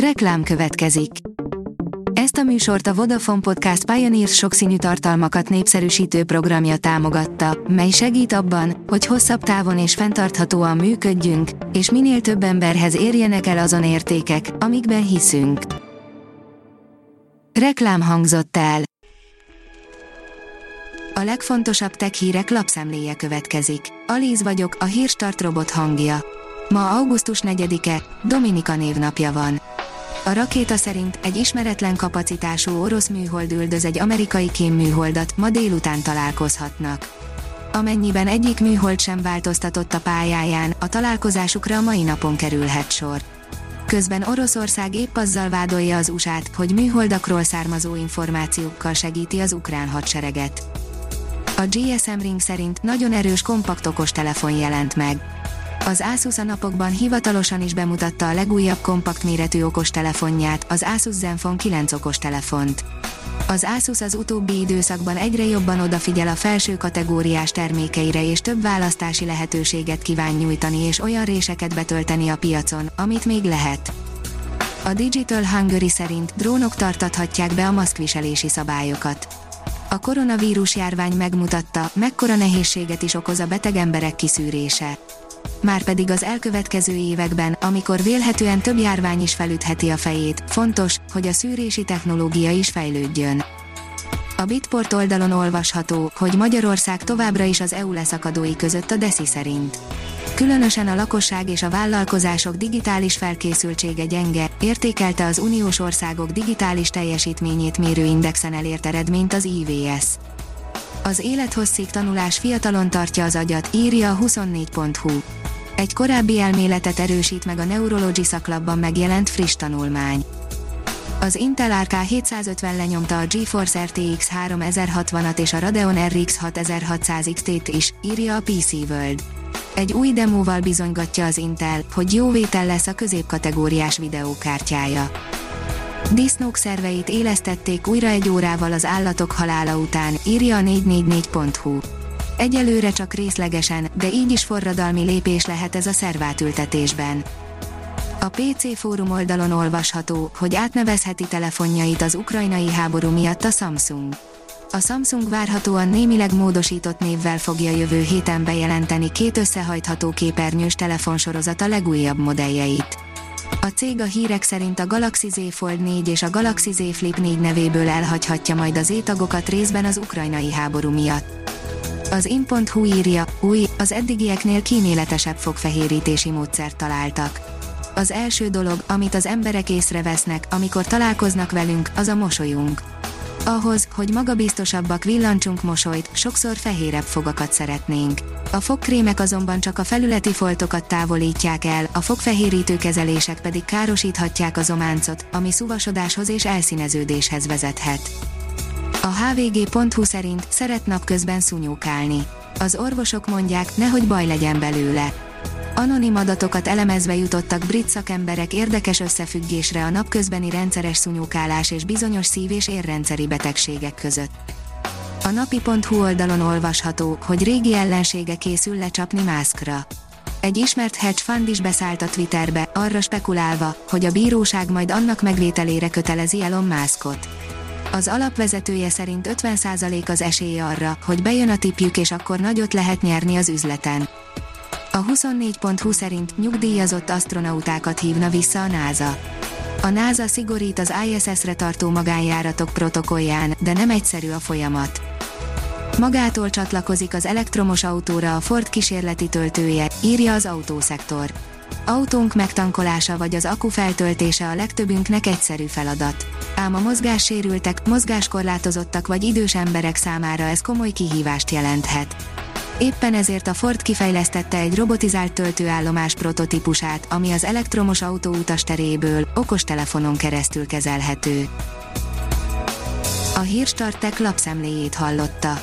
Reklám következik. Ezt a műsort a Vodafone Podcast Pioneers sokszínű tartalmakat népszerűsítő programja támogatta, mely segít abban, hogy hosszabb távon és fenntarthatóan működjünk, és minél több emberhez érjenek el azon értékek, amikben hiszünk. Reklám hangzott el. A legfontosabb tech hírek lapszemléje következik. Alíz vagyok, a hírstart robot hangja. Ma augusztus 4-e, Dominika névnapja van. A rakéta szerint egy ismeretlen kapacitású orosz műhold üldöz egy amerikai kémműholdat, ma délután találkozhatnak. Amennyiben egyik műhold sem változtatott a pályáján, a találkozásukra a mai napon kerülhet sor. Közben Oroszország épp azzal vádolja az USA-t, hogy műholdakról származó információkkal segíti az ukrán hadsereget. A GSM Ring szerint nagyon erős kompakt okostelefon jelent meg. Az Asus a napokban hivatalosan is bemutatta a legújabb kompakt méretű okostelefonját, az Asus Zenfone 9 okostelefont. Az Asus az utóbbi időszakban egyre jobban odafigyel a felső kategóriás termékeire és több választási lehetőséget kíván nyújtani és olyan réseket betölteni a piacon, amit még lehet. A Digital Hungary szerint drónok tartathatják be a maszkviselési szabályokat. A koronavírus járvány megmutatta, mekkora nehézséget is okoz a beteg emberek kiszűrése márpedig az elkövetkező években, amikor vélhetően több járvány is felütheti a fejét, fontos, hogy a szűrési technológia is fejlődjön. A Bitport oldalon olvasható, hogy Magyarország továbbra is az EU leszakadói között a DESI szerint. Különösen a lakosság és a vállalkozások digitális felkészültsége gyenge, értékelte az uniós országok digitális teljesítményét mérő indexen elért eredményt az IVS. Az élethosszig tanulás fiatalon tartja az agyat, írja a 24.hu. Egy korábbi elméletet erősít meg a Neurology szaklapban megjelent friss tanulmány. Az Intel RK 750 lenyomta a GeForce RTX 3060-at és a Radeon RX 6600 XT-t is, írja a PC World. Egy új demóval bizonygatja az Intel, hogy jó vétel lesz a középkategóriás videókártyája. Disznók szerveit élesztették újra egy órával az állatok halála után, írja a 444.hu. Egyelőre csak részlegesen, de így is forradalmi lépés lehet ez a szervátültetésben. A PC fórum oldalon olvasható, hogy átnevezheti telefonjait az ukrajnai háború miatt a Samsung. A Samsung várhatóan némileg módosított névvel fogja jövő héten bejelenteni két összehajtható képernyős telefonsorozata legújabb modelljeit. A cég a hírek szerint a Galaxy Z Fold 4 és a Galaxy Z Flip 4 nevéből elhagyhatja majd az étagokat részben az ukrajnai háború miatt. Az in.hu írja, új, az eddigieknél kíméletesebb fogfehérítési módszert találtak. Az első dolog, amit az emberek észrevesznek, amikor találkoznak velünk, az a mosolyunk. Ahhoz, hogy magabiztosabbak villancsunk mosolyt, sokszor fehérebb fogakat szeretnénk. A fogkrémek azonban csak a felületi foltokat távolítják el, a fogfehérítő kezelések pedig károsíthatják az ománcot, ami szuvasodáshoz és elszíneződéshez vezethet. A hvg.hu szerint szeret napközben szunyókálni. Az orvosok mondják, nehogy baj legyen belőle. Anonim adatokat elemezve jutottak brit szakemberek érdekes összefüggésre a napközbeni rendszeres szunyókálás és bizonyos szív- és érrendszeri betegségek között. A napi.hu oldalon olvasható, hogy régi ellensége készül lecsapni mászkra. Egy ismert hedge fund is beszállt a Twitterbe, arra spekulálva, hogy a bíróság majd annak megvételére kötelezi Elon Muskot. Az alapvezetője szerint 50% az esélye arra, hogy bejön a tipjük és akkor nagyot lehet nyerni az üzleten. A 24.20 szerint nyugdíjazott astronautákat hívna vissza a NASA. A NASA szigorít az ISS-re tartó magánjáratok protokollján, de nem egyszerű a folyamat. Magától csatlakozik az elektromos autóra a Ford kísérleti töltője, írja az autószektor. Autónk megtankolása vagy az akku feltöltése a legtöbbünknek egyszerű feladat. Ám a mozgássérültek, mozgáskorlátozottak vagy idős emberek számára ez komoly kihívást jelenthet. Éppen ezért a Ford kifejlesztette egy robotizált töltőállomás prototípusát, ami az elektromos autó utasteréből, okostelefonon keresztül kezelhető. A Hírstartek lapszemléjét hallotta.